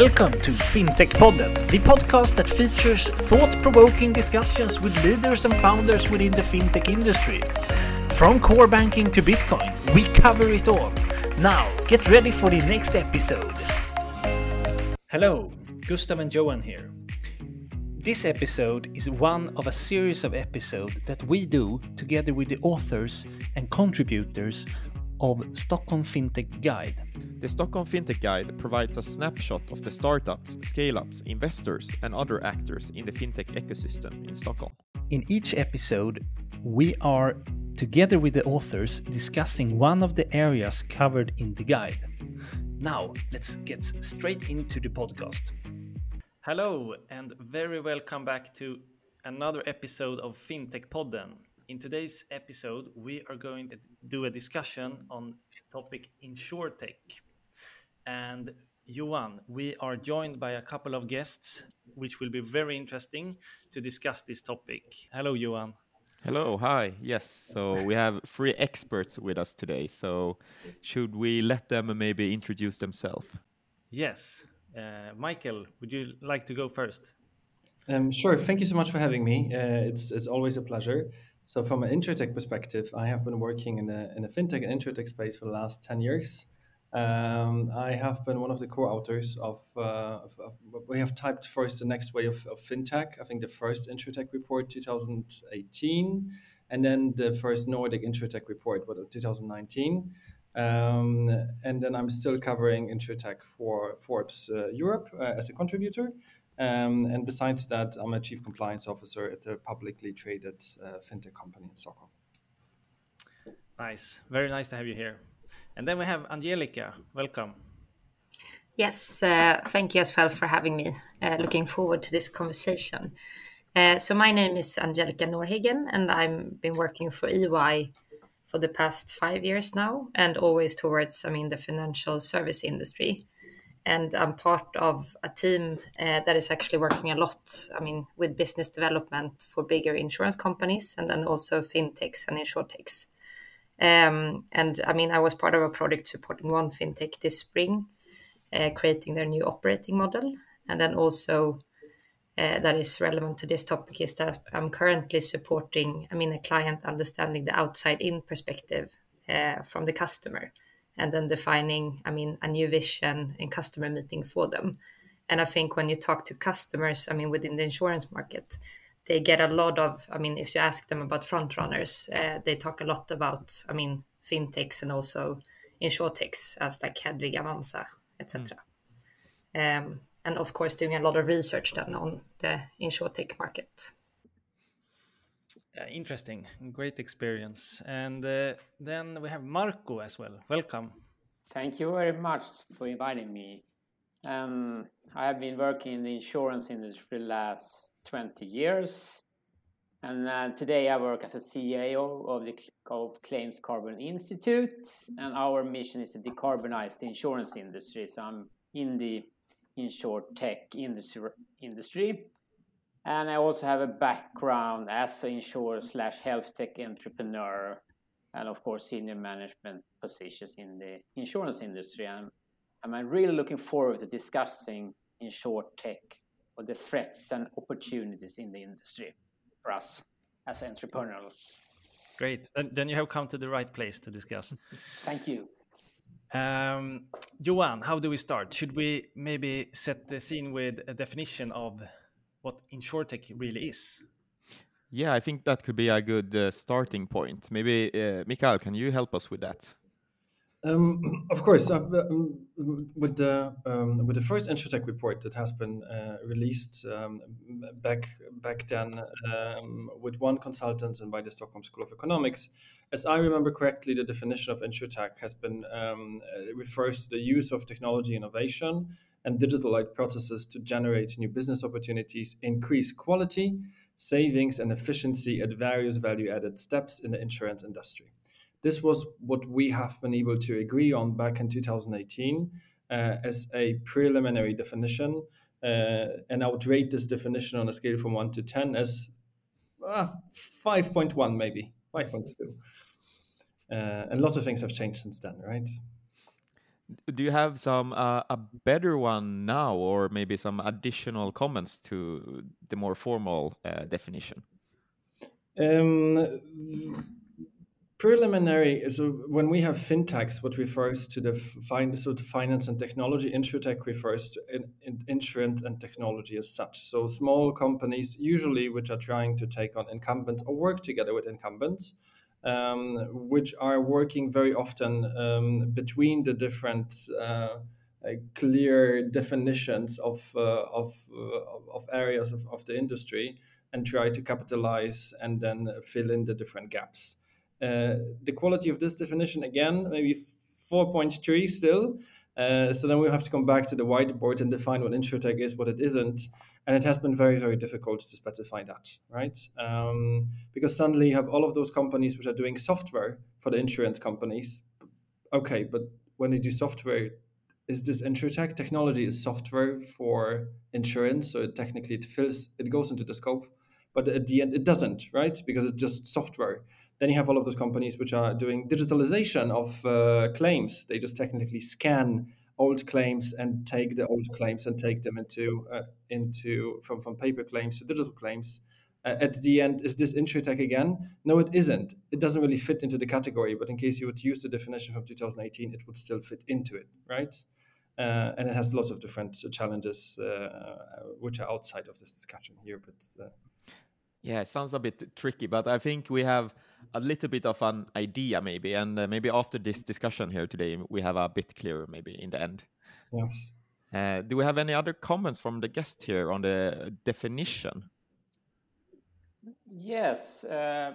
Welcome to FinTech Podden, the podcast that features thought provoking discussions with leaders and founders within the fintech industry. From core banking to Bitcoin, we cover it all. Now, get ready for the next episode. Hello, Gustav and Johan here. This episode is one of a series of episodes that we do together with the authors and contributors of Stockholm FinTech Guide. The Stockholm FinTech Guide provides a snapshot of the startups, scale ups, investors, and other actors in the fintech ecosystem in Stockholm. In each episode, we are, together with the authors, discussing one of the areas covered in the guide. Now, let's get straight into the podcast. Hello, and very welcome back to another episode of FinTech Podden. In today's episode, we are going to do a discussion on the topic InsurTech. And Johan, we are joined by a couple of guests, which will be very interesting to discuss this topic. Hello, Johan. Hello, hi. Yes, so we have three experts with us today. So, should we let them maybe introduce themselves? Yes. Uh, Michael, would you like to go first? Um, sure. Thank you so much for having me. Uh, it's it's always a pleasure. So from an insurtech perspective, I have been working in the in a fintech and insurtech space for the last ten years. Um, I have been one of the co-authors of, uh, of, of, we have typed first the next way of, of fintech. I think the first insurtech report 2018, and then the first Nordic insurtech report, what 2019. Um, and then I'm still covering insurtech for Forbes uh, Europe uh, as a contributor. Um, and besides that, I'm a chief compliance officer at a publicly traded uh, fintech company in Stockholm. Nice. Very nice to have you here. And then we have Angelica. Welcome. Yes, uh, thank you as well for having me. Uh, looking forward to this conversation. Uh, so my name is Angelica Norhagen, and I've been working for EY for the past five years now, and always towards, I mean, the financial service industry and I'm part of a team uh, that is actually working a lot. I mean, with business development for bigger insurance companies, and then also fintechs and insurtechs. Um, and I mean, I was part of a project supporting one fintech this spring, uh, creating their new operating model, and then also. Uh, that is relevant to this topic is that I'm currently supporting, I mean, a client understanding the outside in perspective from the customer and then defining, I mean, a new vision and customer meeting for them. And I think when you talk to customers, I mean, within the insurance market, they get a lot of, I mean, if you ask them about front runners, uh, they talk a lot about, I mean, fintechs and also insurtechs as like Hedvig, Avanza, etc. Mm. Um, and of course, doing a lot of research then on the insurtech market. Uh, interesting, great experience. And uh, then we have Marco as well. Welcome. Thank you very much for inviting me. Um, I have been working in the insurance industry for the last 20 years. And uh, today I work as a CEO of the of Claims Carbon Institute. And our mission is to decarbonize the insurance industry. So I'm in the insurtech industry, industry and I also have a background as an insurer slash health tech entrepreneur, and of course senior management positions in the insurance industry. And I'm really looking forward to discussing insurtech or the threats and opportunities in the industry for us as entrepreneurs. Great. Then, then you have come to the right place to discuss. Thank you. Um, Johan, how do we start? Should we maybe set the scene with a definition of what insurtech really is. Yeah, I think that could be a good uh, starting point. Maybe, uh, Mikael, can you help us with that? Um, of course, uh, um, with the um, with the first insurtech report that has been uh, released um, back back then um, with one consultant and by the Stockholm School of Economics, as I remember correctly, the definition of insurtech has been um, uh, refers to the use of technology innovation and digital-like processes to generate new business opportunities, increase quality, savings, and efficiency at various value-added steps in the insurance industry. This was what we have been able to agree on back in 2018 uh, as a preliminary definition. Uh, and I would rate this definition on a scale from 1 to 10 as uh, 5.1, maybe 5.2. Uh, and a lot of things have changed since then, right? Do you have some uh, a better one now, or maybe some additional comments to the more formal uh, definition? Um, preliminary so when we have fintechs what refers to the fin- so finance and technology insurtech refers to in, in insurance and technology as such so small companies usually which are trying to take on incumbents or work together with incumbents um, which are working very often um, between the different uh, uh, clear definitions of uh, of, uh, of areas of, of the industry and try to capitalize and then fill in the different gaps. Uh, the quality of this definition again maybe 4.3 still uh, so then we have to come back to the whiteboard and define what insurtech is, what it isn't, and it has been very, very difficult to specify that, right? Um, because suddenly you have all of those companies which are doing software for the insurance companies. Okay, but when they do software, is this insurtech technology is software for insurance? So it technically it fills, it goes into the scope, but at the end it doesn't, right? Because it's just software. Then you have all of those companies which are doing digitalization of uh, claims. They just technically scan old claims and take the old claims and take them into uh, into from from paper claims to digital claims. Uh, at the end, is this insurtech again? No, it isn't. It doesn't really fit into the category. But in case you would use the definition from 2018, it would still fit into it, right? Uh, and it has lots of different challenges uh, which are outside of this discussion here. But uh, yeah, it sounds a bit tricky, but I think we have a little bit of an idea maybe, and uh, maybe after this discussion here today, we have a bit clearer maybe in the end. Yes. Uh, do we have any other comments from the guest here on the definition? Yes, uh,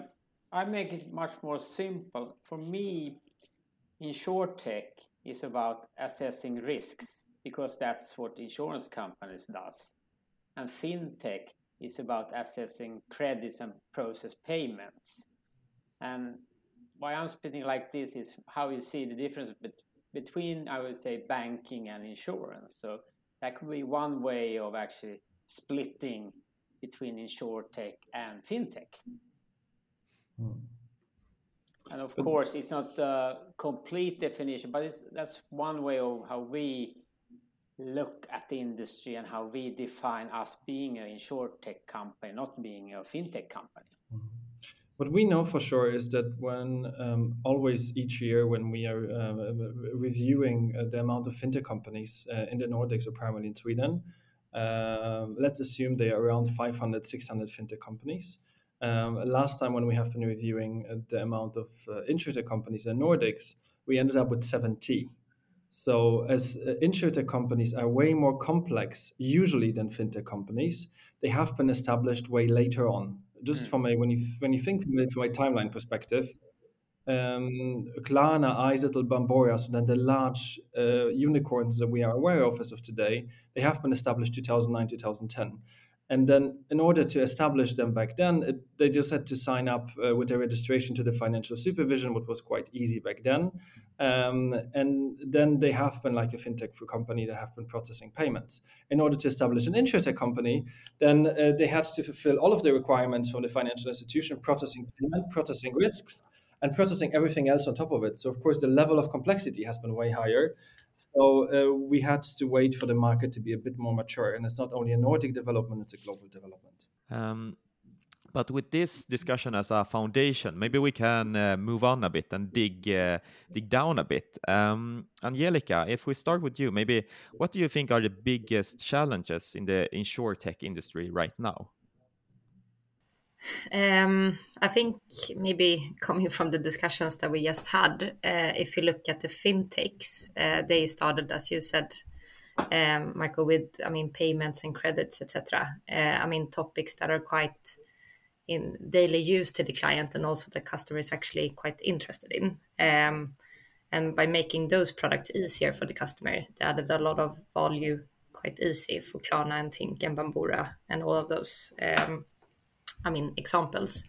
I make it much more simple. For me, insurtech is about assessing risks because that's what insurance companies does, and fintech is about assessing credits and process payments. And why I'm speaking like this is how you see the difference between, I would say, banking and insurance. So that could be one way of actually splitting between insurtech and fintech. Hmm. And of course, it's not a complete definition, but that's one way of how we look at the industry and how we define us being an insurtech company, not being a fintech company. What we know for sure is that when um, always each year when we are uh, reviewing uh, the amount of fintech companies uh, in the Nordics or primarily in Sweden, um, let's assume they are around 500, 600 fintech companies. Um, last time when we have been reviewing uh, the amount of uh, insurtech companies in Nordics, we ended up with 70. So, as uh, insurtech companies are way more complex usually than fintech companies, they have been established way later on. Just from a when you when you think from a, from a timeline perspective, um, Klarna, Izettle, Bambora, so then the large uh, unicorns that we are aware of as of today, they have been established 2009, 2010. And then, in order to establish them back then, it, they just had to sign up uh, with their registration to the financial supervision, which was quite easy back then. Um, and then they have been like a fintech company that have been processing payments. In order to establish an insurtech company, then uh, they had to fulfill all of the requirements from the financial institution, processing payment, processing risks, and processing everything else on top of it. So, of course, the level of complexity has been way higher. So uh, we had to wait for the market to be a bit more mature, and it's not only a Nordic development; it's a global development. Um, but with this discussion as a foundation, maybe we can uh, move on a bit and dig uh, dig down a bit. Um, Angelica, if we start with you, maybe what do you think are the biggest challenges in the insurtech industry right now? Um, I think maybe coming from the discussions that we just had, uh, if you look at the fintechs, uh, they started, as you said, um, Michael, with I mean payments and credits, etc. Uh, I mean topics that are quite in daily use to the client and also the customer is actually quite interested in. Um, and by making those products easier for the customer, they added a lot of value quite easy for Klarna and Tink and Bambora and all of those. Um, I mean, examples.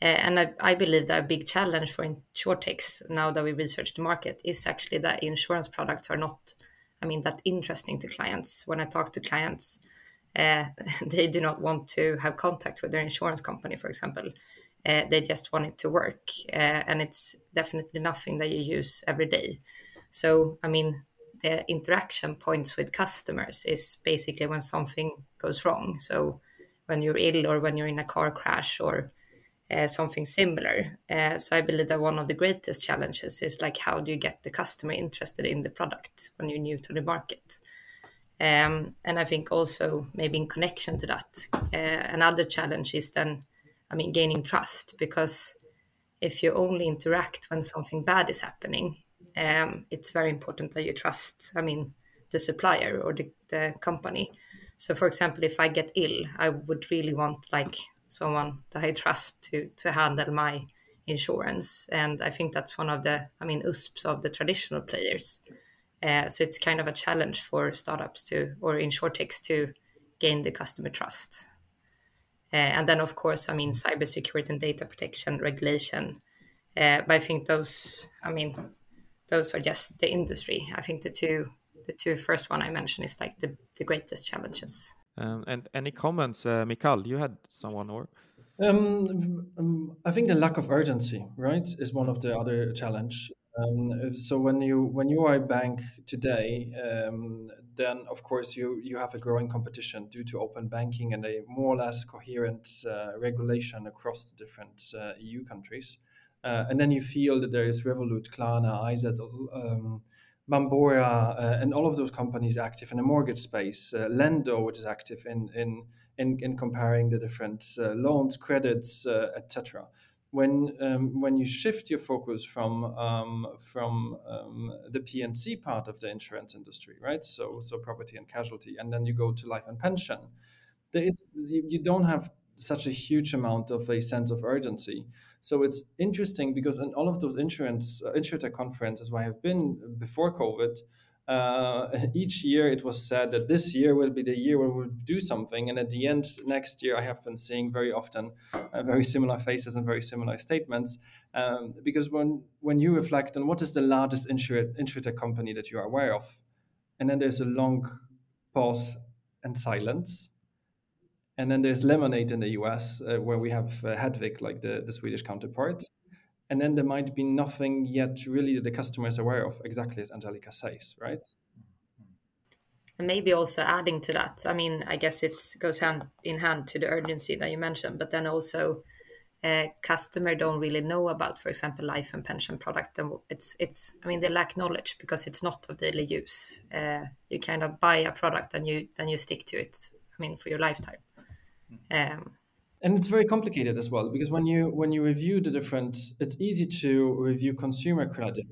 Uh, and I, I, believe that a big challenge for insurtechs now that we research the market is actually that insurance products are not, I mean, that interesting to clients. When I talk to clients, uh, they do not want to have contact with their insurance company, for example. Uh, they just want it to work, and it's definitely nothing that you use every day. So, I mean, the interaction points with customers is basically when something goes wrong. So when you're ill or when you're in a car crash or uh, something similar. Uh, so I believe that one of the greatest challenges is like how do you get the customer interested in the product when you're new to the market. Um, and I think also maybe in connection to that, uh, another challenge is then, I mean, gaining trust because if you only interact when something bad is happening, um, it's very important that you trust. I mean, the supplier or the, the company. So, for example, if I get ill, I would really want like someone that I trust to to handle my insurance, and I think that's one of the, I mean, USPs of the traditional players. Uh, so it's kind of a challenge for startups to or insurtechs to gain the customer trust. Uh, and then, of course, I mean, cybersecurity and data protection regulation. Uh, but I think those, I mean, those are just the industry. I think the two, the two first one I mentioned is like the, the greatest challenges. Um, and any comments, uh, Mikal? You had someone or? Um, um, I think the lack of urgency, right, is one of the other challenge. Um, so when you when you are a bank today, um, then of course you you have a growing competition due to open banking and a more or less coherent uh, regulation across the different uh, EU countries. Uh, and then you feel that there is Revolut, Klarna, IZ, um, Bambora, uh, and all of those companies active in the mortgage space. Uh, Lendo, which is active in in in, in comparing the different uh, loans, credits, etc when um, when you shift your focus from um, from um, the P&C part of the insurance industry, right? So so property and casualty, and then you go to life and pension, there is you don't have such a huge amount of a sense of urgency. So it's interesting because in all of those insurance uh, insurtech conferences where I have been before COVID, uh, each year it was said that this year will be the year where we'll do something. And at the end, next year, I have been seeing very often uh, very similar faces and very similar statements. Um, because when, when you reflect on what is the largest insur- insurtech company that you are aware of, and then there's a long pause and silence. And then there's Lemonade in the US, uh, where we have uh, Hedvig, like the, the Swedish counterpart. And then there might be nothing yet really that the customer is aware of exactly as angelica says right? And maybe also adding to that i mean i guess it goes hand in hand to the urgency that you mentioned but then also uh, customer don't really know about for example life and pension product. And it's it's i mean they lack knowledge because it's not of daily use. Uh, you kind of buy a product and you then you stick to it i mean for your lifetime um, and it's very complicated as well because when you when you review the different it's easy to review consumer credit.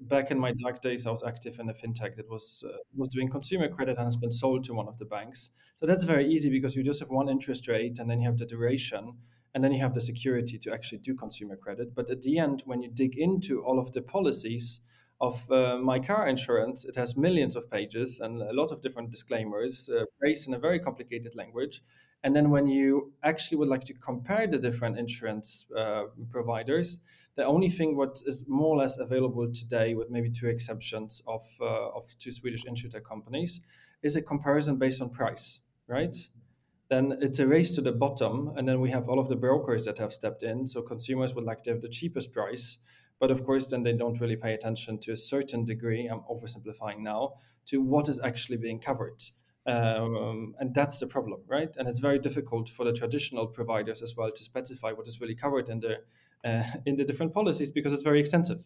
Back in my dark days i was active in a fintech that was uh, was doing consumer credit and has been sold to one of the banks. So that's very easy because you just have one interest rate and then you have the duration and then you have the security to actually do consumer credit. But at the end when you dig into all of the policies of uh, my car insurance it has millions of pages and a lot of different disclaimers uh, phrased in a very complicated language and then when you actually would like to compare the different insurance uh, providers, the only thing what is more or less available today, with maybe two exceptions of uh, of two Swedish insurtech companies, is a comparison based on price, right? Then it's a race to the bottom, and then we have all of the brokers that have stepped in. So consumers would like to have the cheapest price, but of course, then they don't really pay attention to a certain degree. I'm oversimplifying now to what is actually being covered. Um, and that's the problem, right? And it's very difficult for the traditional providers as well to specify what is really covered in the uh, in the different policies because it's very extensive.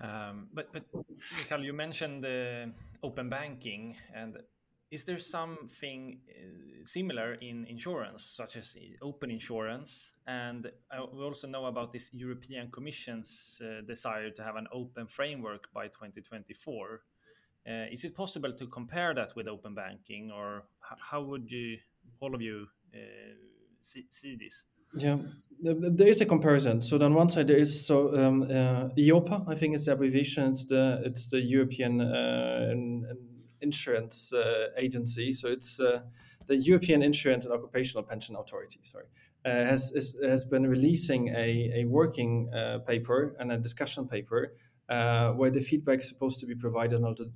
Um, but but Mikhail, you mentioned the open banking, and is there something uh, similar in insurance, such as open insurance? And uh, we also know about this European Commission's uh, desire to have an open framework by 2024. Uh, is it possible to compare that with open banking, or how would you, all of you, uh, see, this? Yeah, there is a comparison. So on one side there is so um, uh, EIOPA, I think it's the abbreviation. It's the it's the European uh, Insurance uh, Agency. So it's uh, the European Insurance and Occupational Pension Authority. Sorry. has is, has been releasing a, a working paper and a discussion paper uh, where the feedback is supposed to be provided until,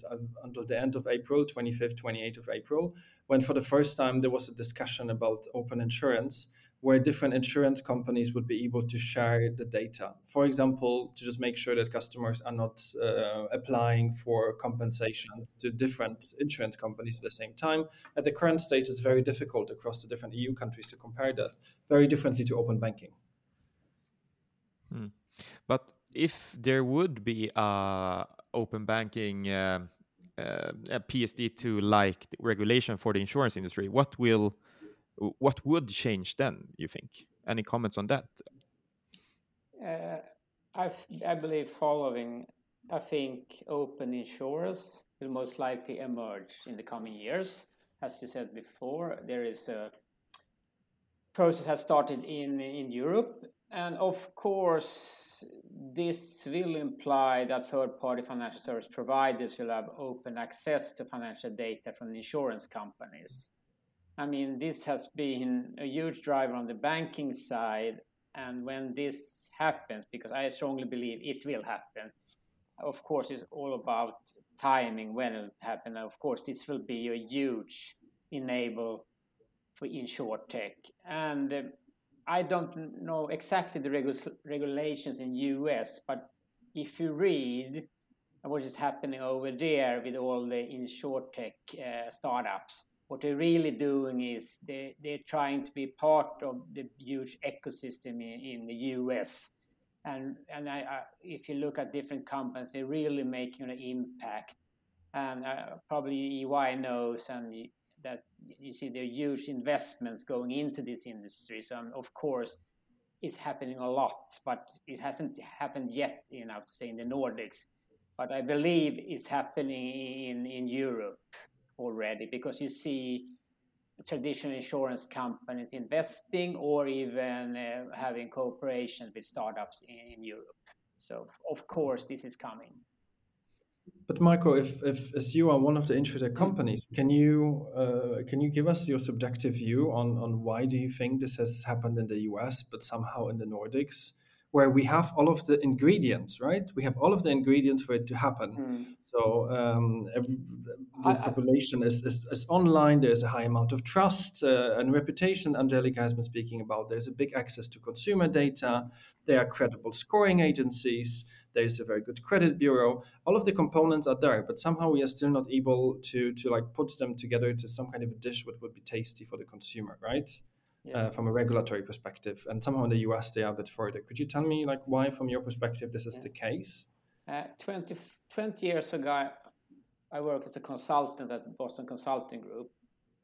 until the end of April, 25th, 28th of April, when for the first time there was a discussion about open insurance, where different insurance companies would be able to share the data. For example, to just make sure that customers are not uh, applying for compensation to different insurance companies at the same time. At the current stage, it's very difficult across the different EU countries to compare that very differently to open banking. Hmm. But if there would be a open banking uh, uh, a PSD2 like regulation for the insurance industry, what will what would change then? You think? Any comments on that? Uh, I, I believe following. I think open insurers will most likely emerge in the coming years. As you said before, there is a process has started in in Europe, and of course, this will imply that third-party financial service providers will have open access to financial data from insurance companies. I mean, this has been a huge driver on the banking side. And when this happens, because I strongly believe it will happen, of course, it's all about timing when it happen. And of course, this will be a huge enable for insurtech. And I don't know exactly the regu- regulations in US, but if you read what is happening over there with all the in insurtech uh, startups, what they're really doing is they, they're trying to be part of the huge ecosystem in, in the US. And, and I, I, if you look at different companies, they're really making an impact. And uh, probably EY knows and that you see there are huge investments going into this industry. So, um, of course, it's happening a lot, but it hasn't happened yet, you know, say in the Nordics. But I believe it's happening in, in Europe already because you see traditional insurance companies investing or even uh, having cooperation with startups in, in, Europe. So, of course, this is coming. But Michael, if, if as you are one of the insurtech companies, can you uh, can you give us your subjective view on on why do you think this has happened in the US but somehow in the Nordics? where we have all of the ingredients, right? We have all of the ingredients for it to happen. Mm. So um, the I, population is, is, is, online. There's a high amount of trust uh, and reputation. Angelica has been speaking about. There's a big access to consumer data. There are credible scoring agencies. There's a very good credit bureau. All of the components are there, but somehow we are still not able to to like put them together to some kind of a dish what would be tasty for the consumer, right? uh, from a regulatory perspective. And somehow in the US, they are a bit further. Could you tell me, like, why, from your perspective, this is yeah. the case? Uh, 20, 20 years ago, I worked as a consultant at Boston Consulting Group.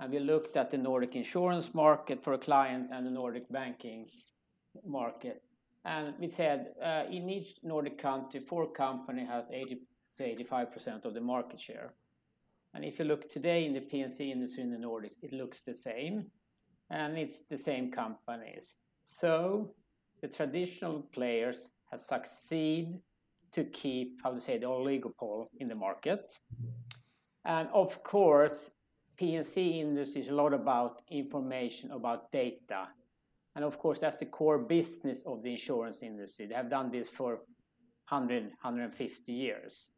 And we looked at the Nordic insurance market for a client and the Nordic banking market. And we said uh, in each Nordic country, four company has 80 to 85% of the market share. And if you look today in the P&C industry in the Nordics, it looks the same and it's the same companies. So the traditional players have succeeded to keep, how to say, the oligopoly in the market. And of course, P&C industry is a lot about information, about data. And of course, that's the core business of the insurance industry. They have done this for 100, 150 years.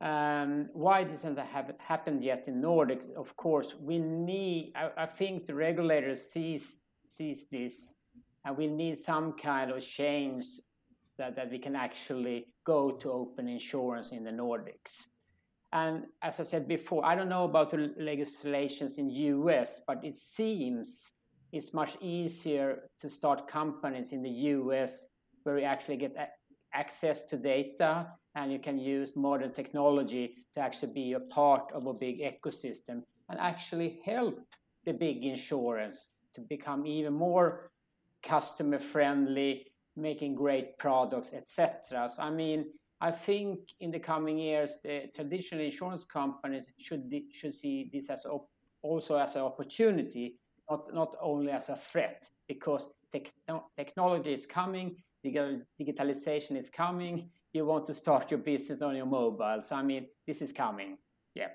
Um, why doesn't that have happened yet in Nordic? Of course, we need. I, I, think the regulators sees sees this, and we need some kind of change that, that we can actually go to open insurance in the Nordics. And as I said before, I don't know about the legislations in US, but it seems it's much easier to start companies in the US where you actually get access to data and you can use modern technology to actually be a part of a big ecosystem and actually help the big insurance to become even more customer friendly making great products etc so i mean i think in the coming years the traditional insurance companies should should see this as also as an opportunity not not only as a threat because technology is coming digitalization is coming you want to start your business on your mobile. So I mean, this is coming. Yeah.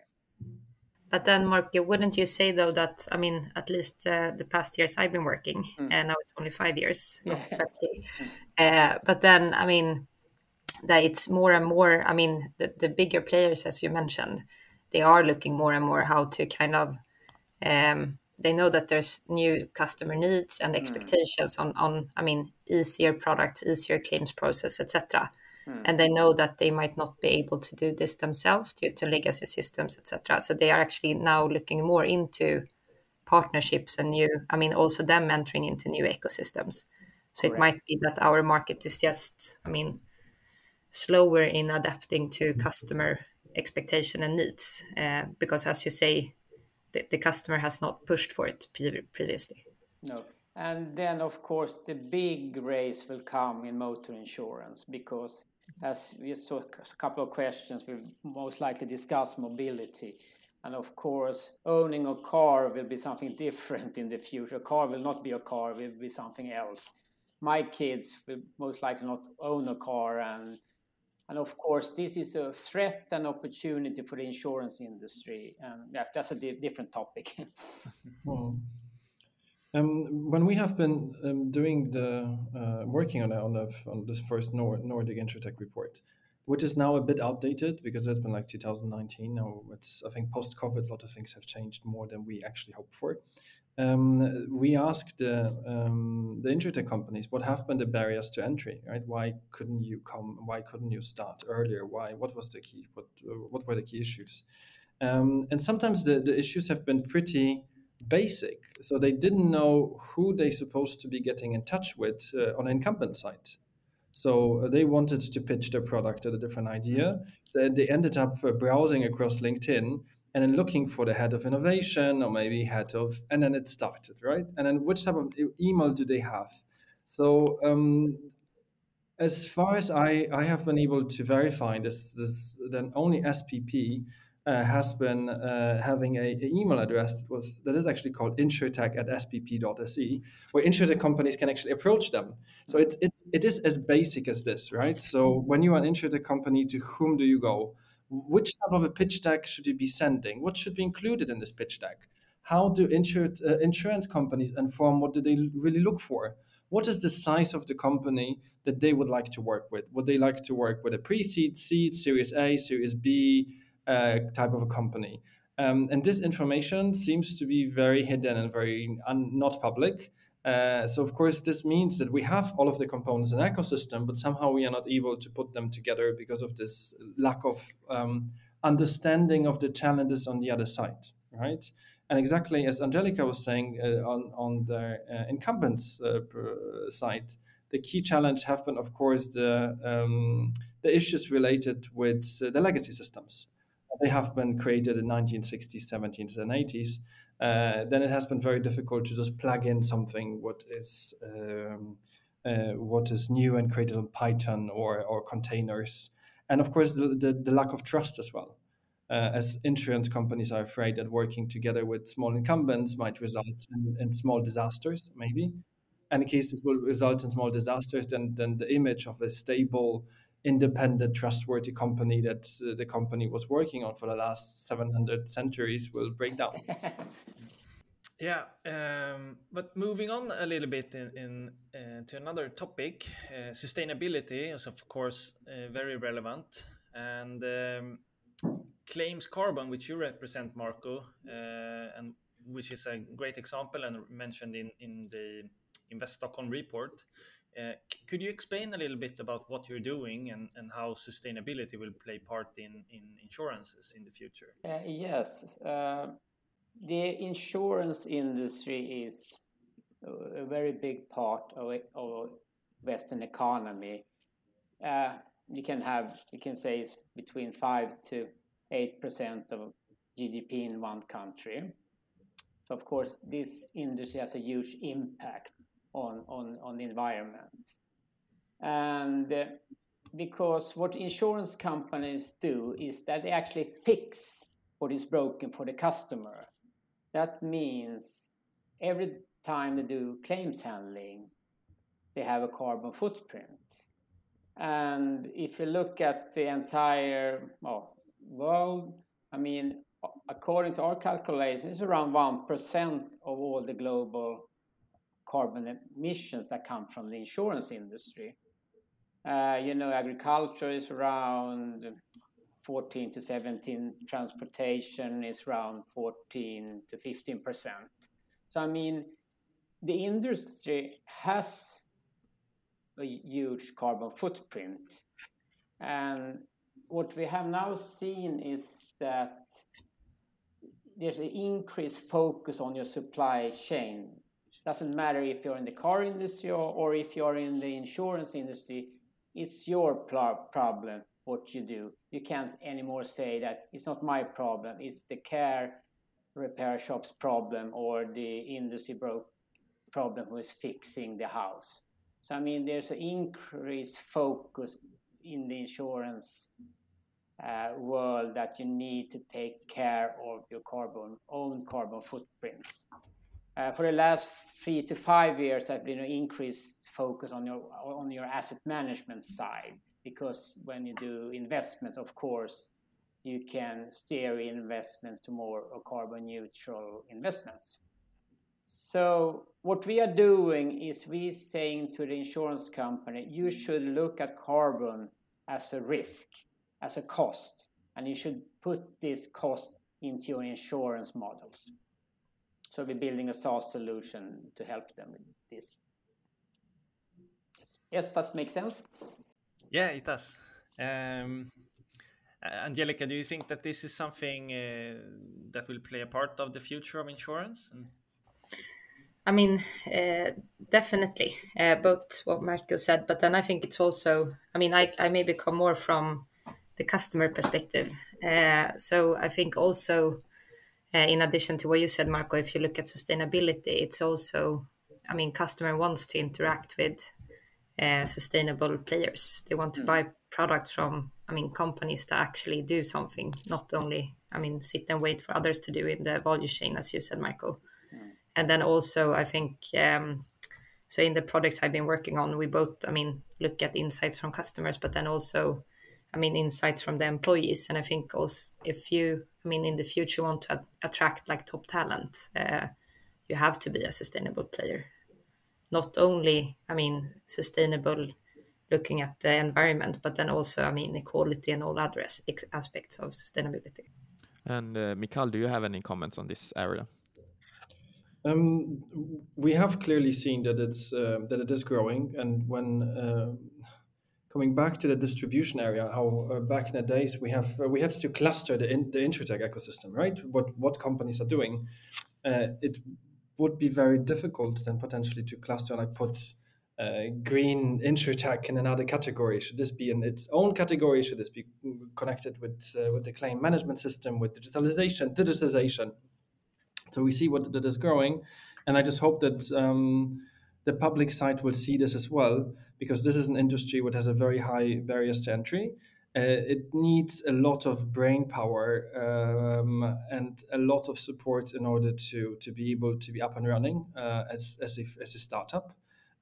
But then, Mark, wouldn't you say though that I mean, at least uh, the past years I've been working, mm. and now it's only five years, not twenty. Uh, but then, I mean, that it's more and more. I mean, the, the bigger players, as you mentioned, they are looking more and more how to kind of um, they know that there's new customer needs and expectations mm. on on I mean easier products, easier claims process, etc. Mm. And they know that they might not be able to do this themselves due to legacy systems, etc. So they are actually now looking more into partnerships and new. I mean, also them entering into new ecosystems. So Correct. it might be that our market is just, I mean, slower in adapting to customer expectation and needs uh, because as you say the, the, customer has not pushed for it previously. No. And then of course the big race will come in motor insurance because as we saw a couple of questions we'll most likely discuss mobility. And of course owning a car will be something different in the future. A car will not be a car will be something else. My kids will most likely not own a car and and of course, this is a threat and opportunity for the insurance industry. And yeah, that's a di- different topic. Hmm. um, when we have been um, doing the uh, working on on, the, on this first Nord- Nordic InsurTech report, which is now a bit outdated because it's been like 2019. Now it's I think post COVID, a lot of things have changed more than we actually hoped for um, we asked the um, the insurtech companies what have been the barriers to entry, right? Why couldn't you come? Why couldn't you start earlier? Why? What was the key? What uh, what were the key issues? Um, and sometimes the, the issues have been pretty basic, so they didn't know who they supposed to be getting in touch with uh, on incumbent side. So uh, they wanted to pitch their product at a different idea. Then they ended up uh, browsing across LinkedIn and then looking for the head of innovation or maybe head of and then it started right? And then which type of email do they have? So um, as far as I, I have been able to verify this this then only spp uh, has been uh, having a, a, email address that was that is actually called insurtech at spp.se where insurtech companies can actually approach them. So it's, it's it is as basic as this right? So when you are an insurtech company to whom do you go which type of a pitch deck should you be sending? What should be included in this pitch deck? How do insured, uh, insurance companies inform what do they really look for? What is the size of the company that they would like to work with? Would they like to work with a pre-seed, seed, Series A, Series B uh, type of a company? Um, and this information seems to be very hidden and very un- not public. Uh, so of course this means that we have all of the components in ecosystem, but somehow we are not able to put them together because of this lack of um, understanding of the challenges on the other side, right? And exactly as Angelica was saying uh, on on the uh, incumbents uh, side, the key challenge have been, of course, the um, the issues related with uh, the legacy systems. They have been created in 1960s, 70s, and 80s uh, then it has been very difficult to just plug in something what is um, uh, what is new and created on Python or, or containers. And of course, the, the, the lack of trust as well. Uh, as insurance companies are afraid that working together with small incumbents might result in, in, small disasters, maybe. And in case this will result in small disasters, then, then the image of a stable independent, trustworthy company that uh, the company was working on for the last 700 centuries will break down. yeah, um, but moving on a little bit in, in uh, to another topic, uh, sustainability is of course uh, very relevant, and um, claims carbon, which you represent, Marco, uh, and which is a great example and mentioned in in the Invest Stockholm report. Uh, could you explain a little bit about what you're doing and, how sustainability will play part in, in insurances in the future? Uh, yes. Uh, the insurance industry is a very big part of, Western economy. You can have, you can say it's between 5 to 8% of GDP in one country. So, of course, this industry has a huge impact on, on, on the environment. And uh, because what insurance companies do is that they actually fix what is broken for the customer. That means every time they do claims handling, they have a carbon footprint. And if you look at the entire well, world, I mean, according to our calculations, around 1% of all the global carbon emissions that come from the insurance industry. Uh, you know, agriculture is around 14 to 17, transportation is around 14 to 15 percent. So I mean, the industry has a huge carbon footprint, and what we have now seen is that there's an increased focus on your supply chain. Doesn't matter if you're in the car industry or, or if you're in the insurance industry, it's your problem what you do. You can't anymore say that it's not my problem, it's the care repair shop's problem or the industry broke problem who is fixing the house. So I mean, there's an increased focus in the insurance uh, world that you need to take care of your carbon own carbon footprints. Uh, for the last three to five years, I've been an increased focus on your on your asset management side because when you do investments, of course, you can steer investments to more carbon neutral investments. So what we are doing is we saying to the insurance company, you should look at carbon as a risk, as a cost, and you should put this cost into your insurance models. So we're building a SaaS solution to help them with this. Yes, that makes sense. Yeah, it does. Um, Angelica, do you think that this is something uh, that will play a part of the future of insurance? I mean, uh, definitely, uh, both what Marco said, but then I think it's also, I mean, I, I maybe come more from the customer perspective. Uh, so I think also, uh, in addition to what you said, Marco, if you look at sustainability, it's also, I mean, customer wants to interact with uh, sustainable players. They want to mm. buy products from, I mean, companies that actually do something, not only, I mean, sit and wait for others to do in the value chain, as you said, Michael. Mm. And then also, I think, um, so in the projects I've been working on, we both, I mean, look at insights from customers, but then also, I mean, insights from the employees. And I think also, if you, I mean, in the future want to attract like top talent, uh, you have to be a sustainable player not only, I mean, sustainable looking at the environment, but then also, I mean, equality and all other aspects of sustainability. And uh, Mikael, do you have any comments on this area? Um, we have clearly seen that it's uh, that it is growing, and when uh, coming back to the distribution area, how uh, back in the days we have uh, we had to cluster the in, the insurtech ecosystem, right? What what companies are doing. Uh, it would be very difficult then potentially to cluster like put uh, green insurtech in another category. Should this be in its own category? Should this be connected with uh, with the claim management system, with digitalization, digitization? So we see what that is growing, and I just hope that um, the public side will see this as well, because this is an industry which has a very high barriers to entry, uh, it needs a lot of brain power um, and a lot of support in order to to be able to be up and running uh, as as, if, as a startup.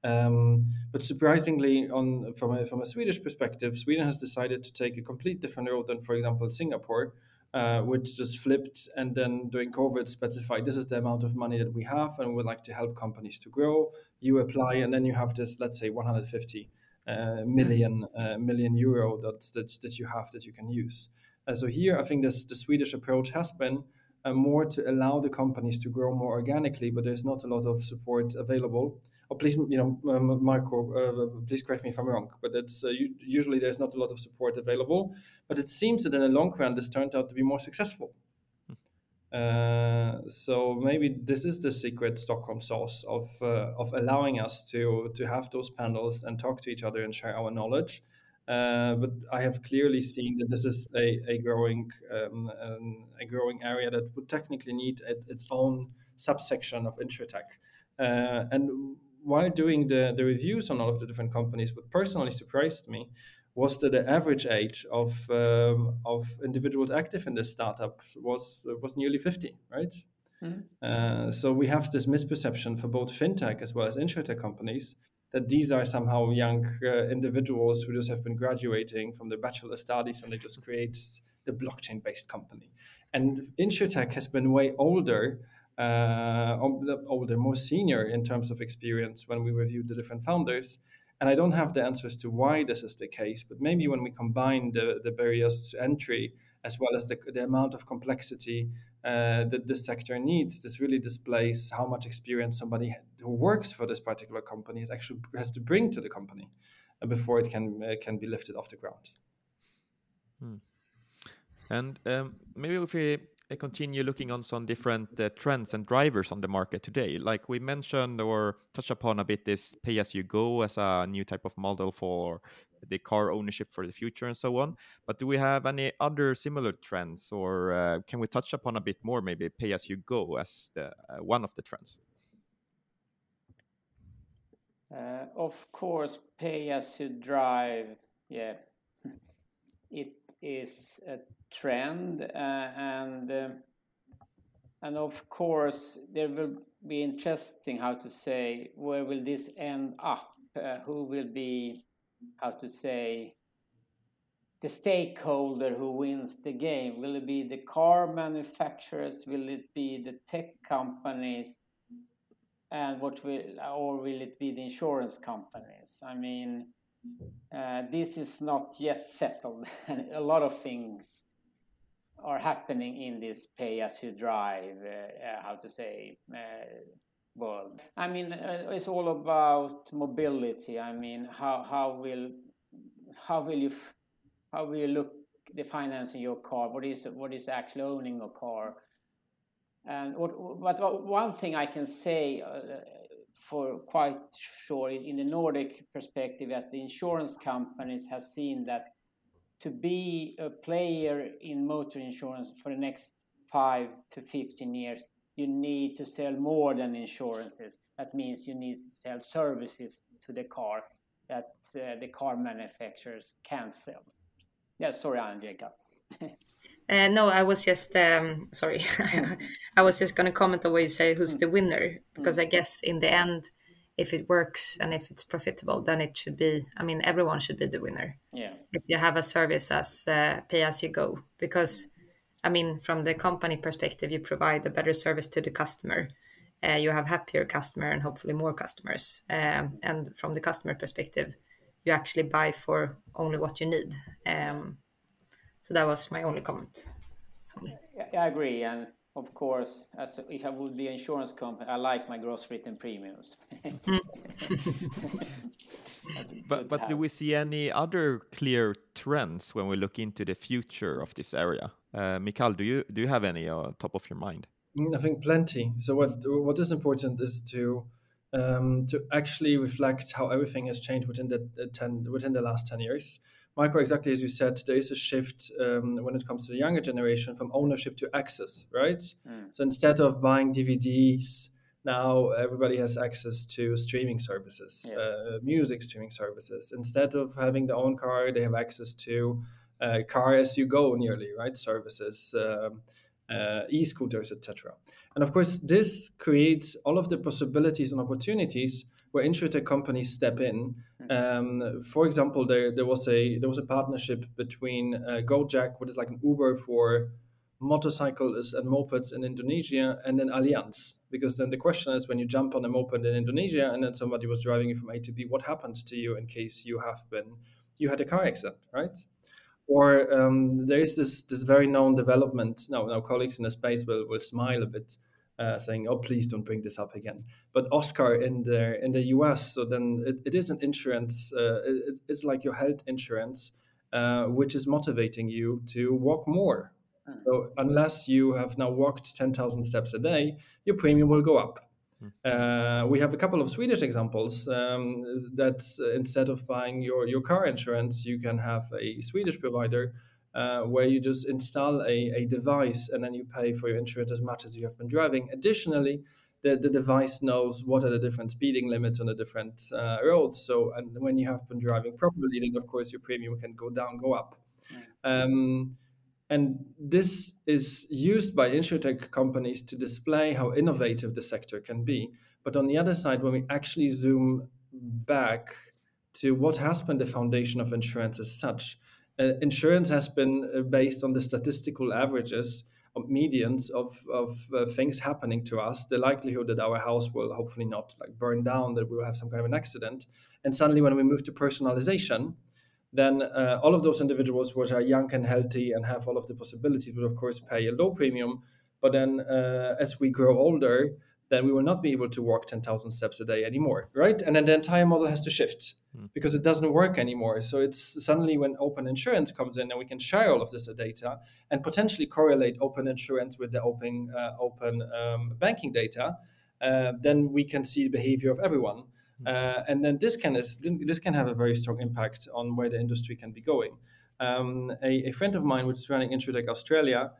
Um, but surprisingly, on from a, from a Swedish perspective, Sweden has decided to take a complete different road than, for example, Singapore, uh, which just flipped and then during COVID specified this is the amount of money that we have and we'd like to help companies to grow. You apply and then you have this, let's say, 150 uh, million uh, million euro that, that that you have that you can use. Uh, so here, I think this the Swedish approach has been uh, more to allow the companies to grow more organically, but there's not a lot of support available. Oh, please, you know, Marco, uh, please correct me if I'm wrong, but it's uh, usually there's not a lot of support available. But it seems that in the long run, this turned out to be more successful. Uh, so maybe this is the secret Stockholm sauce of uh, of allowing us to to have those panels and talk to each other and share our knowledge. Uh, but I have clearly seen that this is a, a growing um, um, a growing area that would technically need it, its own subsection of insurtech. Uh, and while doing the, the reviews on all of the different companies, what personally surprised me was that the average age of um, of individuals active in this startup was was nearly 50 right mm-hmm. uh, so we have this misperception for both fintech as well as insurtech companies that these are somehow young uh, individuals who just have been graduating from their bachelor studies and they just create the blockchain based company and insurtech has been way older uh, older more senior in terms of experience when we reviewed the different founders And I don't have the answers to why this is the case, but maybe when we combine the, the barriers to entry as well as the, the amount of complexity uh, that this sector needs, this really displays how much experience somebody who works for this particular company is actually has to bring to the company before it can uh, can be lifted off the ground. Hmm. And um, maybe if we continue looking on some different uh, trends and drivers on the market today, like we mentioned or touched upon a bit, this pay as you go as a new type of model for the car ownership for the future and so on. But do we have any other similar trends, or uh, can we touch upon a bit more, maybe pay as you go as the uh, one of the trends? Uh, of course, pay as you drive, yeah, it is a trend, uh, and uh, and of course there will be interesting how to say where will this end up? Uh, who will be how to say the stakeholder who wins the game? Will it be the car manufacturers? Will it be the tech companies? And what will, or will it be the insurance companies? I mean, this is not yet settled. and a lot of things are happening in this pay as you drive, uh, uh, how to say, uh, world. I mean, uh, it's all about mobility. I mean, how how will how will you how will you look the financing your car? What is what is actually owning a car? And what, but one thing I can say uh, for quite sure in the Nordic perspective, as the insurance companies have seen that to be a player in motor insurance for the next five to 15 years, you need to sell more than insurances. That means you need to sell services to the car that uh, the car manufacturers can't sell. Yeah, sorry, Angelica. uh, no, I was just um, sorry. I was just going to comment on what you say. Who's the winner? Because I guess in the end, if it works and if it's profitable, then it should be. I mean, everyone should be the winner. Yeah. If you have a service as uh, pay as you go, because I mean, from the company perspective, you provide a better service to the customer. Uh, you have happier customer and hopefully more customers. Um, and from the customer perspective, you actually buy for only what you need. Um, so that was my only comment. Sorry. I agree, and of course, as if I would be an insurance company, I like my gross written premiums. But but do we see any other clear trends when we look into the future of this area? Uh, Mikael, do you do you have any on top of your mind? Mm, I think plenty. So what what is important is to um, to actually reflect how everything has changed within the, the ten within the last ten years. Michael, exactly as you said, there is a shift um, when it comes to the younger generation from ownership to access, right? Mm. So instead of buying DVDs, now everybody has access to streaming services, yes. uh, music streaming services. Instead of having their own car, they have access to uh, car as you go nearly right services um, uh, e-scooters etc and of course this creates all of the possibilities and opportunities where insurtech companies step in. Um, for example there, there was a there was a partnership between uh, gojek what is like an uber for motorcycles and mopeds in Indonesia and then Allianz. Because then the question is when you jump on a moped in Indonesia and then somebody was driving you from A to B, what happened to you in case you have been you had a car accident, right? Or um, there is this this very known development. Now, now colleagues in the space will will smile a bit, uh, saying, "Oh, please don't bring this up again." But Oscar in the in the US, so then it, it is an insurance. Uh, it, it's like your health insurance, uh, which is motivating you to walk more. Hmm. So unless you have now walked ten thousand steps a day, your premium will go up. Uh, we have a couple of Swedish examples um, that uh, instead of buying your, your car insurance, you can have a Swedish provider uh, where you just install a, a device and then you pay for your insurance as much as you have been driving. Additionally, the, the device knows what are the different speeding limits on the different uh, roads. So, and when you have been driving properly, then of course your premium can go down, go up. Um, and this is used by insurtech companies to display how innovative the sector can be. But on the other side, when we actually zoom back to what has been the foundation of insurance as such, uh, insurance has been uh, based on the statistical averages medians of, of uh, things happening to us. The likelihood that our house will hopefully not like burn down that we will have some kind of an accident. And suddenly when we move to personalization then uh, all of those individuals which are young and healthy and have all of the possibilities would of course pay a low premium. But then uh, as we grow older then we will not be able to walk 10,000 steps a day anymore, right? And then the entire model has to shift mm. because it doesn't work anymore. So it's suddenly when open insurance comes in and we can share all of this data and potentially correlate open insurance with the open, uh, open um, banking data, uh, then we can see the behavior of everyone. Hmm. Uh, and then this can, is, this can have a very strong impact on where the industry can be going. Um, a, a, friend of mine, which is running Insurtech Australia,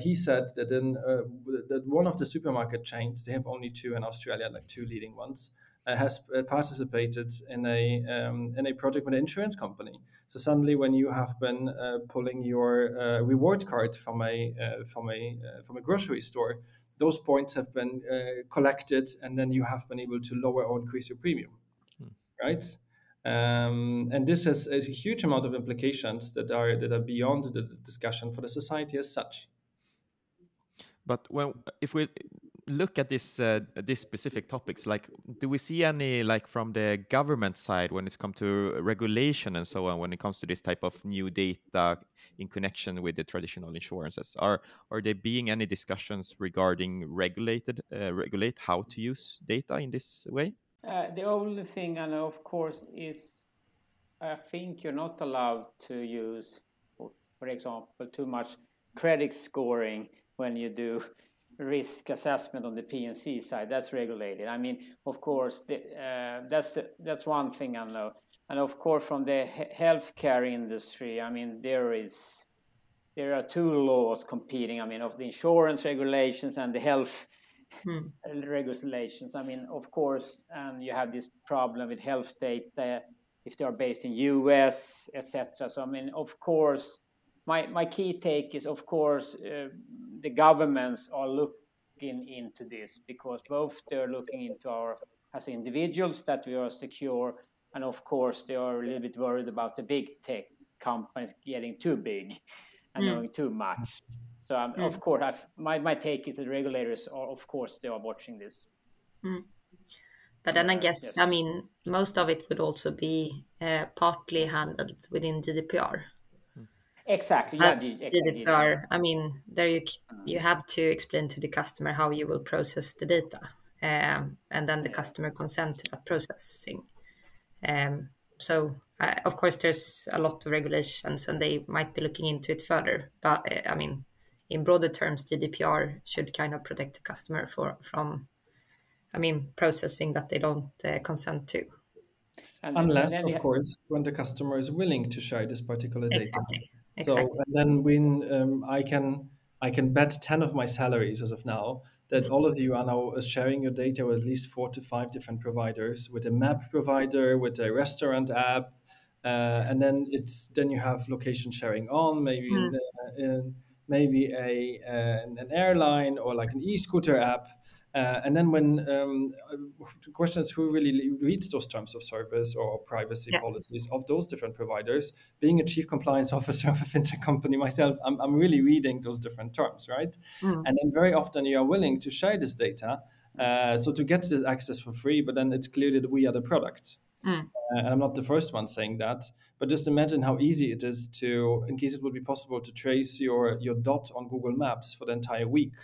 he said that in uh, that one of the supermarket chains, they have only two in Australia, like two leading ones, uh, has uh, participated in a um, in a project with an insurance company. So suddenly, when you have been uh, pulling your uh, reward card from a from a from a grocery store, those points have been collected, and then you have been able to lower or increase your premium, hmm. right? Um, and this has, has, a huge amount of implications that are that are beyond the discussion for the society as such. But when if we look at this uh, this specific topics, like do we see any like from the government side when it comes to regulation and so on when it comes to this type of new data in connection with the traditional insurances? Are are there being any discussions regarding regulated uh, regulate how to use data in this way? Uh, the only thing I know, of course, is I think you're not allowed to use, for example, too much credit scoring when you do risk assessment on the P&C side. That's regulated. I mean, of course, the, uh, that's the, that's one thing I know. And of course, from the healthcare industry, I mean, there is there are two laws competing. I mean, of the insurance regulations and the health hmm. regulations. I mean, of course, and you have this problem with health data if they are based in US, etc. So I mean, of course, my my key take is, of course, uh, the governments are looking into this because both they're looking into our as individuals that we are secure, and of course they are a little bit worried about the big tech companies getting too big and mm. knowing too much. So um, mm. of course, I've, my my take is that regulators are, of course, they are watching this. Mm. But then I guess, yes. I mean, most of it would also be uh, partly handled within GDPR. Exactly. As yeah, GDPR, I mean, there you you have to explain to the customer how you will process the data, um, and then the customer consent to that processing. Um, so, uh, of course, there's a lot of regulations, and they might be looking into it further. But uh, I mean, in broader terms, GDPR should kind of protect the customer for from, I mean, processing that they don't uh, consent to. And Unless, of have... course, when the customer is willing to share this particular data. Exactly. Exactly. So and then when um, I can I can bet ten of my salaries as of now that all of you are now uh, sharing your data with at least four to five different providers, with a map provider, with a restaurant app, uh, and then it's then you have location sharing on maybe mm. in, in, maybe a uh, an airline or like an e-scooter app uh, and then when um, the question is who really reads those terms of service or privacy yeah. policies of those different providers, being a chief compliance officer of a fintech company myself, I'm, I'm really reading those different terms, right? Mm. And then very often you are willing to share this data. Uh, so to get this access for free, but then it's clear that we are the product. Mm. Uh, and I'm not the first one saying that, but just imagine how easy it is to, in case it would be possible to trace your, your dot on Google Maps for the entire week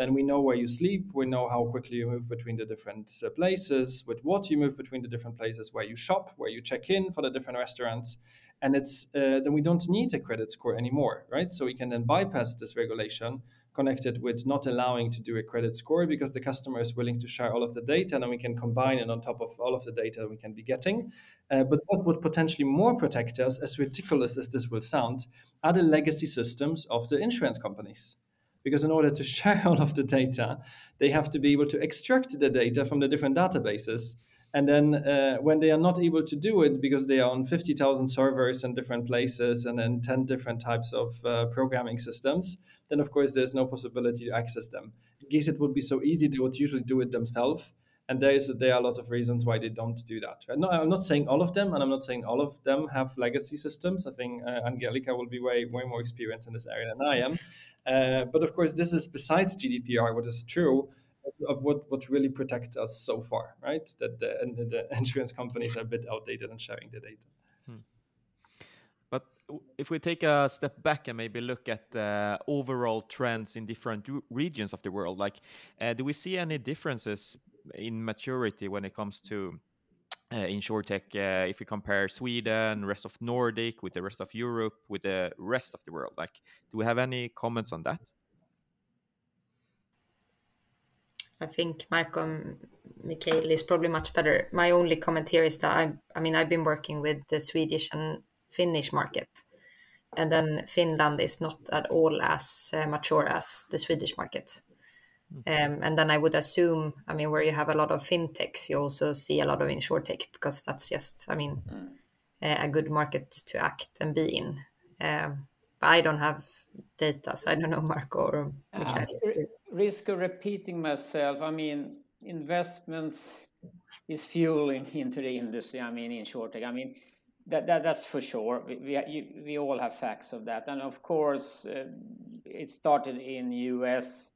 then we know where you sleep, we know how quickly you move between the different uh, places, with what you move between the different places, where you shop, where you check in for the different restaurants. And it's uh, then we don't need a credit score anymore, right? So we can then bypass this regulation connected with not allowing to do a credit score because the customer is willing to share all of the data and then we can combine it on top of all of the data we can be getting. Uh, but what would potentially more protect us, as ridiculous as this will sound, are the legacy systems of the insurance companies because in order to share all of the data, they have to be able to extract the data from the different databases. And then uh, when they are not able to do it because they are on 50,000 servers in different places and then 10 different types of uh, programming systems, then of course there's no possibility to access them. In case it would be so easy, they would usually do it themselves. And there is there are a lot of reasons why they don't do that. Right? No, I'm not saying all of them, and I'm not saying all of them have legacy systems. I think uh, Angelica will be way way more experienced in this area than I am. Uh, but of course, this is besides GDPR, what is true of what, what really protects us so far, right? That the, the insurance companies are a bit outdated in sharing the data. Hmm. But if we take a step back and maybe look at uh, overall trends in different regions of the world, like uh, do we see any differences in maturity when it comes to uh, insurtech uh, if we compare Sweden, rest of Nordic with the rest of Europe, with the rest of the world? Like, do we have any comments on that? I think Marco Mikael is probably much better. My only comment here is that I, I mean, I've been working with the Swedish and Finnish market, and then Finland is not at all as uh, mature as the Swedish market. Um, and then I would assume, I mean, where you have a lot of fintechs, you also see a lot of insurtech because that's just, I mean, mm. a, a good market to act and be in. Um, but I don't have data, so I don't know Marco or uh, risk of repeating myself. I mean, investments is fueling into the industry. I mean, insurtech. I mean, that, that that's for sure. We we, we all have facts of that, and of course, uh, it started in U.S.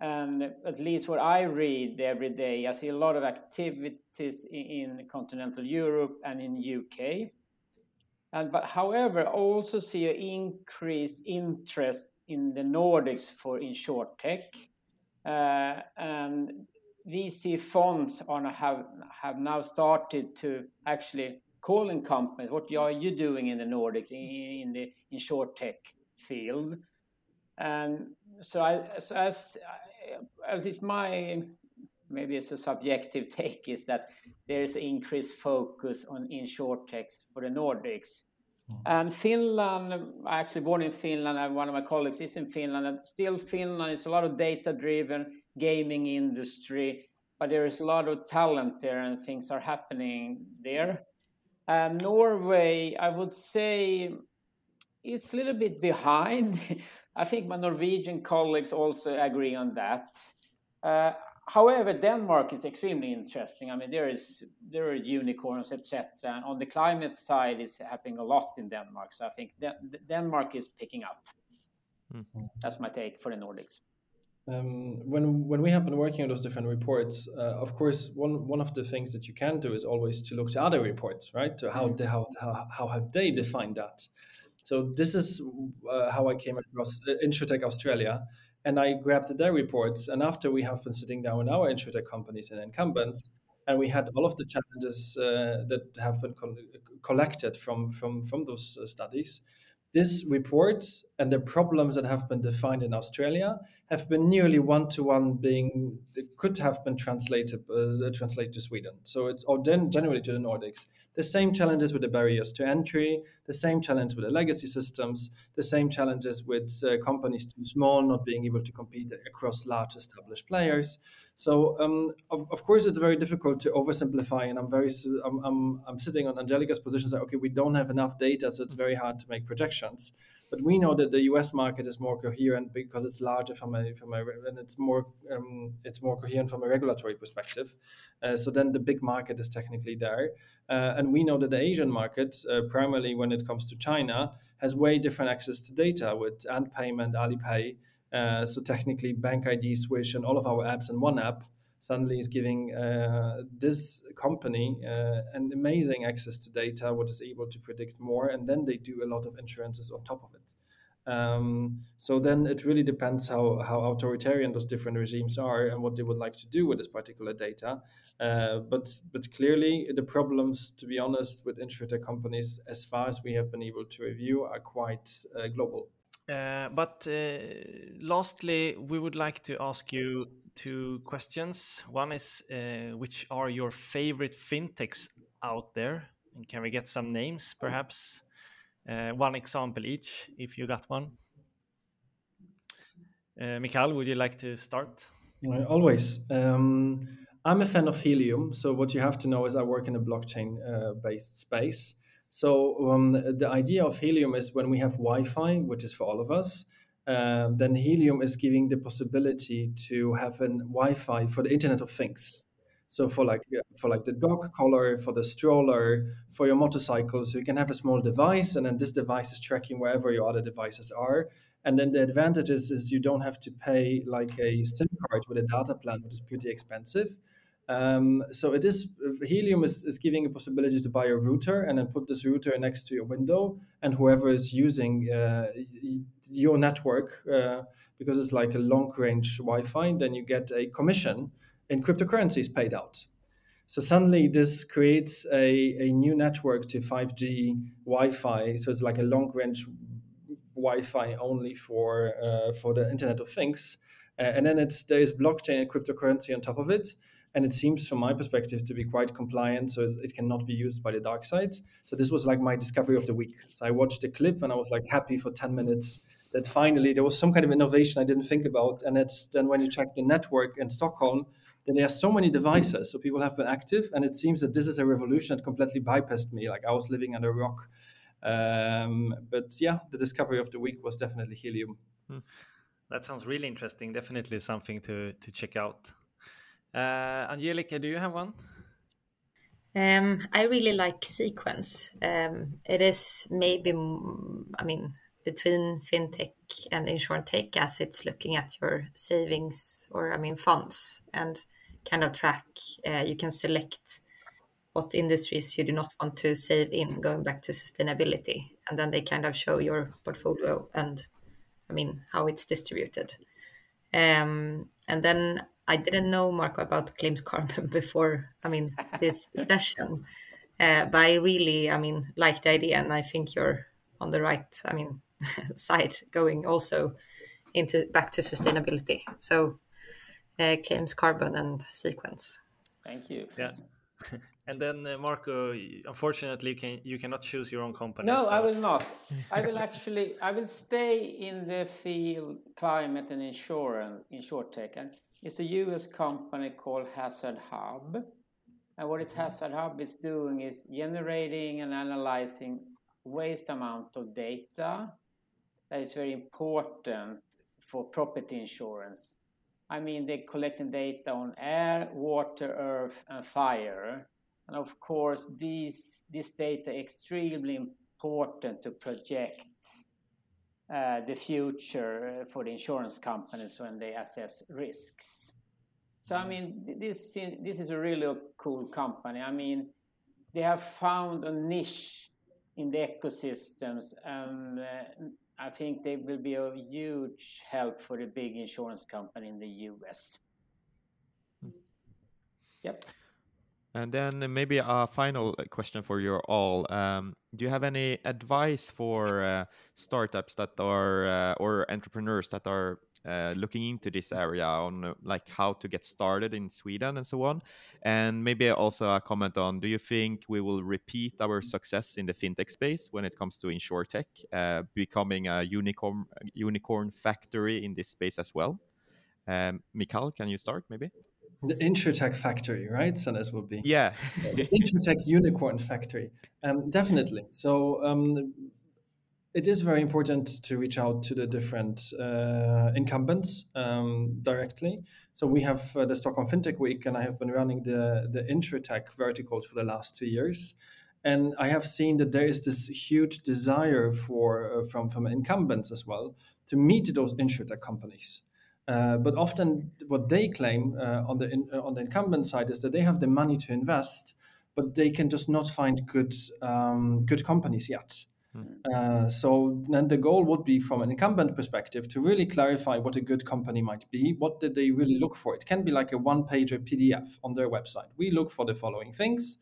And at least what I read every day, I see a lot of activities in, in continental Europe and in UK. And but however, I also see an increased interest in the Nordics for insurtech. Uh, and VC funds have have now started to actually calling companies, what are you doing in the Nordics in, in the insurtech field? And so, I, so as at least my maybe it's a subjective take is that there is increased focus on insurtechs for the Nordics. Mm. And Finland, I actually born in Finland, and one of my colleagues is in Finland, and still Finland is a lot of data-driven gaming industry, but there is a lot of talent there, and things are happening there. And Norway, I would say, it's a little bit behind. I think my Norwegian colleagues also agree on that. Uh, however, Denmark is extremely interesting. I mean, there is there are unicorns, etc. And on the climate side, is happening a lot in Denmark. So I think De- Denmark is picking up. Mm-hmm. That's my take for the Nordics. Um, when when we have been working on those different reports, uh, of course, one one of the things that you can do is always to look to other reports, right? To how mm-hmm. they, how, how how have they defined that? So this is uh, how I came across uh, Insurtech Australia, and I grabbed their reports. And after we have been sitting down in our Insurtech companies and incumbents, and we had all of the challenges uh, that have been collected from from from those uh, studies, this report and the problems that have been defined in Australia have been nearly one to one being could have been translated uh, translated to Sweden. So it's or then generally to the Nordics. The same challenges with the barriers to entry, the same challenge with the legacy systems, the same challenges with uh, companies too small not being able to compete across large established players. So um, of, of course it's very difficult to oversimplify, and I'm very I'm, I'm, I'm sitting on Angelica's position. That okay, we don't have enough data, so it's very hard to make projections. But we know that the U.S. market is more coherent because it's larger from a from a and it's more um, it's more coherent from a regulatory perspective. Uh, so then the big market is technically there, uh, and we know that the Asian market, uh, primarily when it comes to China, has way different access to data with Ant Payment, Alipay. Uh, so technically, Bank ID, Swish, and all of our apps in one app suddenly is giving uh, this company uh, an amazing access to data, what is able to predict more, and then they do a lot of insurances on top of it. Um, so then it really depends how, how authoritarian those different regimes are and what they would like to do with this particular data. Uh, but but clearly the problems, to be honest, with insurtech companies, as far as we have been able to review, are quite uh, global. Uh, but uh, lastly, we would like to ask you two questions. One is uh, which are your favorite fintechs out there? And can we get some names, perhaps? Uh, one example each, if you got one. Uh, Mikael, would you like to start? always. Um, I'm a fan of Helium. So, what you have to know is I work in a blockchain uh, based space. So um, the idea of Helium is when we have Wi-Fi, which is for all of us, uh, then Helium is giving the possibility to have a Wi-Fi for the Internet of Things. So for like for like the dog collar, for the stroller, for your motorcycle, so you can have a small device, and then this device is tracking wherever your other devices are. And then the advantage is, is you don't have to pay like a SIM card with a data plan, which is pretty expensive. Um, so it is Helium is, is giving a possibility to buy a router and then put this router next to your window, and whoever is using uh, your network, uh, because it's like a long range Wi-Fi, then you get a commission in cryptocurrencies paid out. So suddenly this creates a, a new network to 5G Wi-Fi. So it's like a long range Wi-Fi only for uh, for the Internet of Things, uh, and then it's there is blockchain and cryptocurrency on top of it and it seems from my perspective to be quite compliant so it cannot be used by the dark side. So this was like my discovery of the week. So i watched the clip and i was like happy for 10 minutes that finally there was some kind of innovation i didn't think about. And it's then when you check the network in stockholm then there are so many devices so people have been active. And it seems that this is a revolution that completely bypassed me. Like i was living under a rock. Um, but yeah the discovery of the week was definitely helium. Hmm. that sounds really interesting. Definitely something to to check out uh, Angelica, do you have one? Um, I really like Sequence. Um, it is maybe, I mean, between fintech and insurance tech as it's looking at your savings or, I mean, funds and kind of track. Uh, you can select what industries you do not want to save in, going back to sustainability, and then they kind of show your portfolio and, I mean, how it's distributed. Um, and then I didn't know Marco about claims carbon before. I mean this session, uh, but I really, I mean, like the idea, and I think you're on the right, I mean, side going also into back to sustainability. So uh, claims carbon and sequence. Thank you. Yeah. And then uh, Marco, unfortunately, you can you cannot choose your own company. No, so. I will not. I will actually I will stay in the field climate and insurance, insurtech, and it's a U.S. company called Hazard Hub. And what is mm-hmm. Hazard Hub is doing is generating and analyzing vast amount of data that is very important for property insurance. I mean, they're collecting data on air, water, earth, and fire and of course, these, this data extremely important to project the future for the insurance companies when they assess risks. So I mean, this this is a really cool company. I mean, they have found a niche in the ecosystems, and uh, I think they will be a huge help for the big insurance company in the US. Hmm. Yep. And then maybe a final uh, question for you all. Um, do you have any advice for uh, startups that are uh, or entrepreneurs that are uh, looking into this area on uh, like how to get started in Sweden and so on? And maybe also a comment on: Do you think we will repeat our success in the fintech space when it comes to insurtech, uh, becoming a unicorn unicorn factory in this space as well? Um, Mikael, can you start maybe? The Insurtech factory, right? So this would be yeah, the Insurtech unicorn factory. Um, definitely. So um, it is very important to reach out to the different uh, incumbents um, directly. So we have uh, the Stockholm FinTech Week, and I have been running the the Insurtech verticals for the last two years. And I have seen that there is this huge desire for uh, from from incumbents as well to meet those insurtech companies. Uh, but often, what they claim uh, on the in, uh, on the incumbent side is that they have the money to invest, but they can just not find good um, good companies yet. Mm. so then the goal would be, from an incumbent perspective, to really clarify what a good company might be. What did they really look for? It can be like a one-pager PDF on their website. We look for the following things,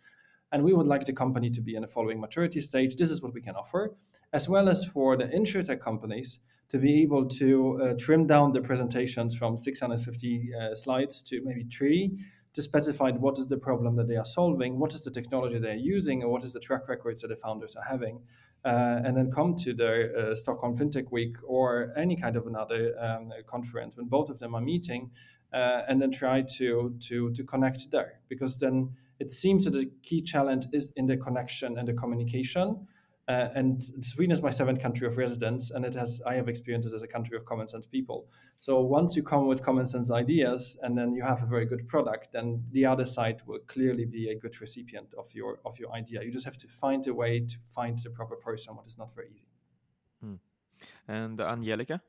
and we would like the company to be in the following maturity stage. This is what we can offer, as well as for the insurtech companies to be able to uh, trim down the presentations from 650 uh, slides to maybe three to specify what is the problem that they are solving, what is the technology they're using, and what is the track records that the founders are having. Uh, and then come to the uh, Stockholm FinTech Week or any kind of another um, conference when both of them are meeting, uh, and then try to, to, to connect there. Because then it seems that the key challenge is in the connection and the communication Uh, and Sweden is my seventh country of residence, and it has I have experiences as a country of common sense people. So once you come with common sense ideas, and then you have a very good product, then the other side will clearly be a good recipient of your of your idea. You just have to find a way to find the proper person, what is not very easy. Mm. And Angelica.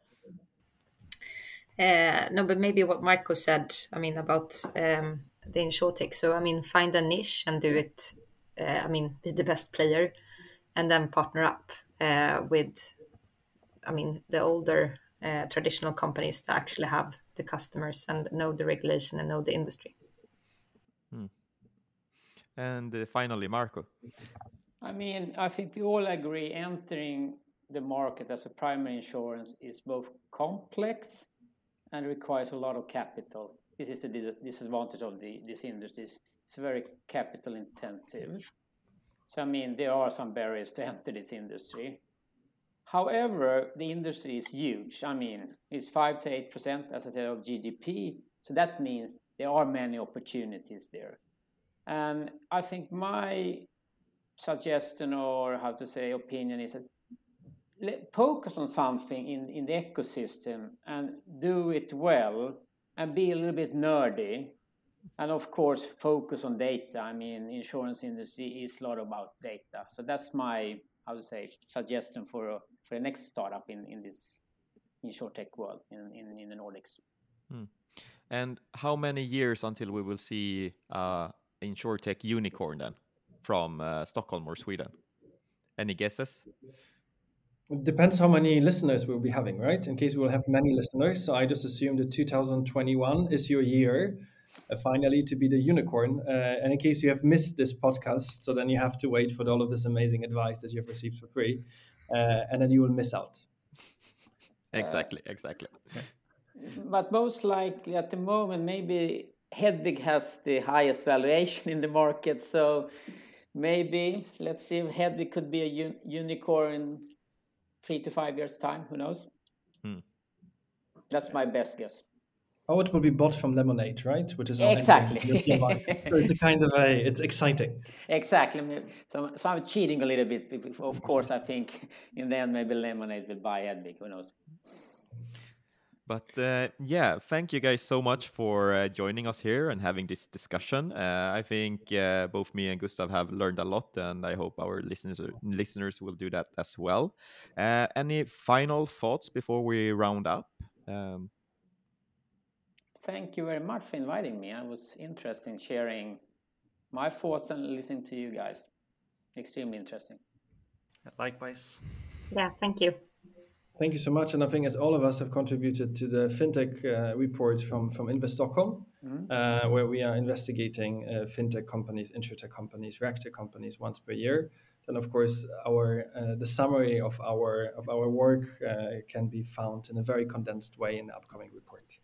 Uh, no, but maybe what Marco said. I mean about um, the insurtech. So I mean, find a niche and do it. Uh, I mean, be the best player and then partner up uh, with, I mean, the older uh, traditional companies that actually have the customers and know the regulation and know the industry. Hmm. And uh, finally, Marco. I mean, I think we all agree entering the market as a primary insurance is both complex and requires a lot of capital. This is the disadvantage of the, this industry. It's very capital intensive. So, I mean, there are some barriers to enter this industry. However, the industry is huge. I mean, it's 5 to 8%, as I said, of GDP. So that means there are many opportunities there. And I think my suggestion or how to say opinion is that focus on something in, in the ecosystem and do it well and be a little bit nerdy and of course focus on data i mean insurance industry is a lot about data so that's my how to say suggestion for a, for the next startup in in this insurtech world in in, in the nordics hmm. and how many years until we will see uh insurtech unicorn then from uh, stockholm or sweden any guesses it depends how many listeners we'll be having, right? In case we'll have many listeners. So I just assume that 2021 is your year finally to be the unicorn. Uh, and in case you have missed this podcast, so then you have to wait for all of this amazing advice that you have received for free, uh, and then you will miss out. Exactly, exactly. But most likely at the moment, maybe Hedvig has the highest valuation in the market. So maybe let's see if Hedvig could be a un unicorn three to five years time. Who knows? Hmm. That's my best guess. Oh, it will be bought from Lemonade, right? Which is exactly. so it's a kind of a it's exciting. Exactly. So, so I'm cheating a little bit. Of course, I think in the end maybe Lemonade will buy Hedvig. Who knows? But uh, yeah, thank you guys so much for uh, joining us here and having this discussion. Uh, I think uh, both me and Gustav have learned a lot, and I hope our listeners listeners will do that as well. Uh, any final thoughts before we round up? Um, thank you very much for inviting me. I was interested in sharing my thoughts and listening to you guys. Extremely interesting. Likewise. Yeah, thank you. Thank you so much. And I think as all of us have contributed to the fintech uh, report from, from Invest Stockholm, mm-hmm. uh, where we are investigating uh, fintech companies, insurtech companies, regtech companies once per year. Then, of course, our uh, the summary of our of our work uh, can be found in a very condensed way in the upcoming report.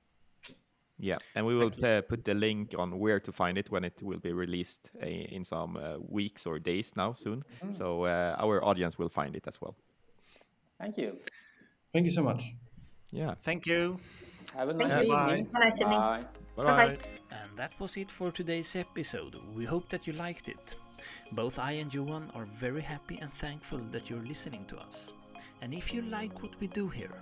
Yeah, and we will uh, put the link on where to find it when it will be released uh, in some uh, weeks or days now soon. Mm. So uh, our audience will find it as well. Thank you. Thank you so much. Yeah. Thank you. Have a nice evening. Have a nice evening. Bye. Bye. Bye. And that was it for today's episode. We hope that you liked it. Both I and Johan are very happy and thankful that you're listening to us. And if you like what we do here,